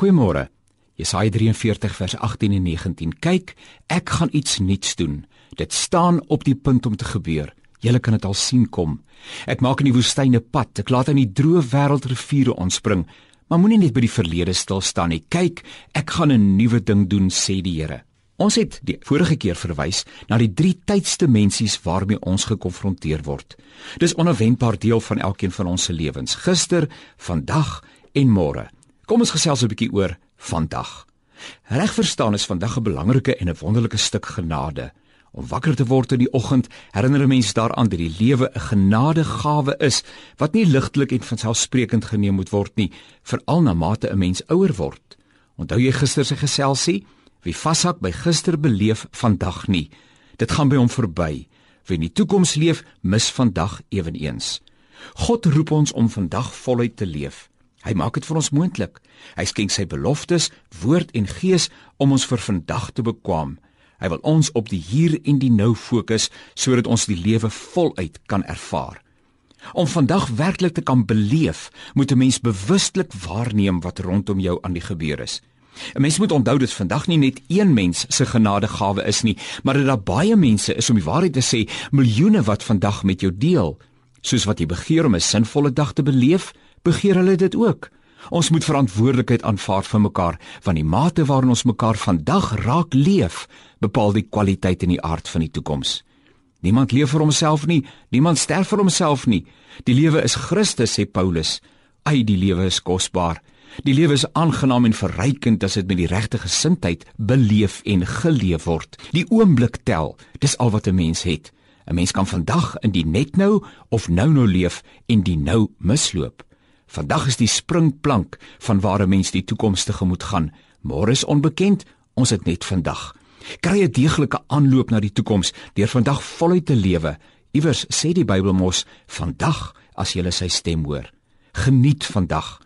Goeiemôre. Jesaja 43 vers 18 en 19. Kyk, ek gaan iets nuuts doen. Dit staan op die punt om te gebeur. Julle kan dit al sien kom. Ek maak in die woestyne pad. Ek laat in die droë wêreld riviere ontspring. Maar moenie net by die verlede stil staan nie. Kyk, ek gaan 'n nuwe ding doen, sê die Here. Ons het die vorige keer verwys na die drie tydsdimensies waarmee ons gekonfronteer word. Dis onverwendbaar deel van elkeen van ons se lewens, gister, vandag en môre. Kom ons gesels 'n bietjie oor vandag. Reg verstaan is vandag 'n belangrike en 'n wonderlike stuk genade. Om wakker te word in die oggend, herinner 'n mens daaraan dat die lewe 'n genadegawe is wat nie ligtelik en vanselfsprekend geneem moet word nie, veral na mate 'n mens ouer word. Onthou jy gister se geselsie? Wie vashak by gister beleef vandag nie. Dit gaan by hom verby. Wie in die toekoms leef, mis vandag ewenigs. God roep ons om vandag voluit te leef. Hy maak dit vir ons moontlik. Hy skenk sy beloftes, woord en gees om ons vir vandag te bekwam. Hy wil ons op die hier en die nou fokus sodat ons die lewe voluit kan ervaar. Om vandag werklik te kan beleef, moet 'n mens bewustelik waarneem wat rondom jou aan die gebeur is. 'n Mens moet onthou dat vandag nie net een mens se genadegawe is nie, maar dat daar baie mense is om die waarheid te sê, miljoene wat vandag met jou deel. Soos wat jy begeer om 'n sinvolle dag te beleef, begeer hulle dit ook. Ons moet verantwoordelikheid aanvaar vir mekaar, want die mate waarin ons mekaar vandag raak leef, bepaal die kwaliteit en die aard van die toekoms. Niemand leef vir homself nie, niemand sterf vir homself nie. Die lewe is Christus, sê Paulus. Ai, die lewe is kosbaar. Die lewe is aangenaam en verrykend as dit met die regte gesindheid beleef en geleef word. Die oomblik tel, dis al wat 'n mens het. 'n Mens kan vandag in die net nou of nou nou leef en die nou misloop. Vandag is die springplank van waar 'n mens die toekoms te gemoed gaan. Môre is onbekend, ons het net vandag. Kry 'n deeglike aanloop na die toekoms deur vandag voluit te lewe. Iewers sê die Bybel mos, vandag as jy sy stem hoor, geniet vandag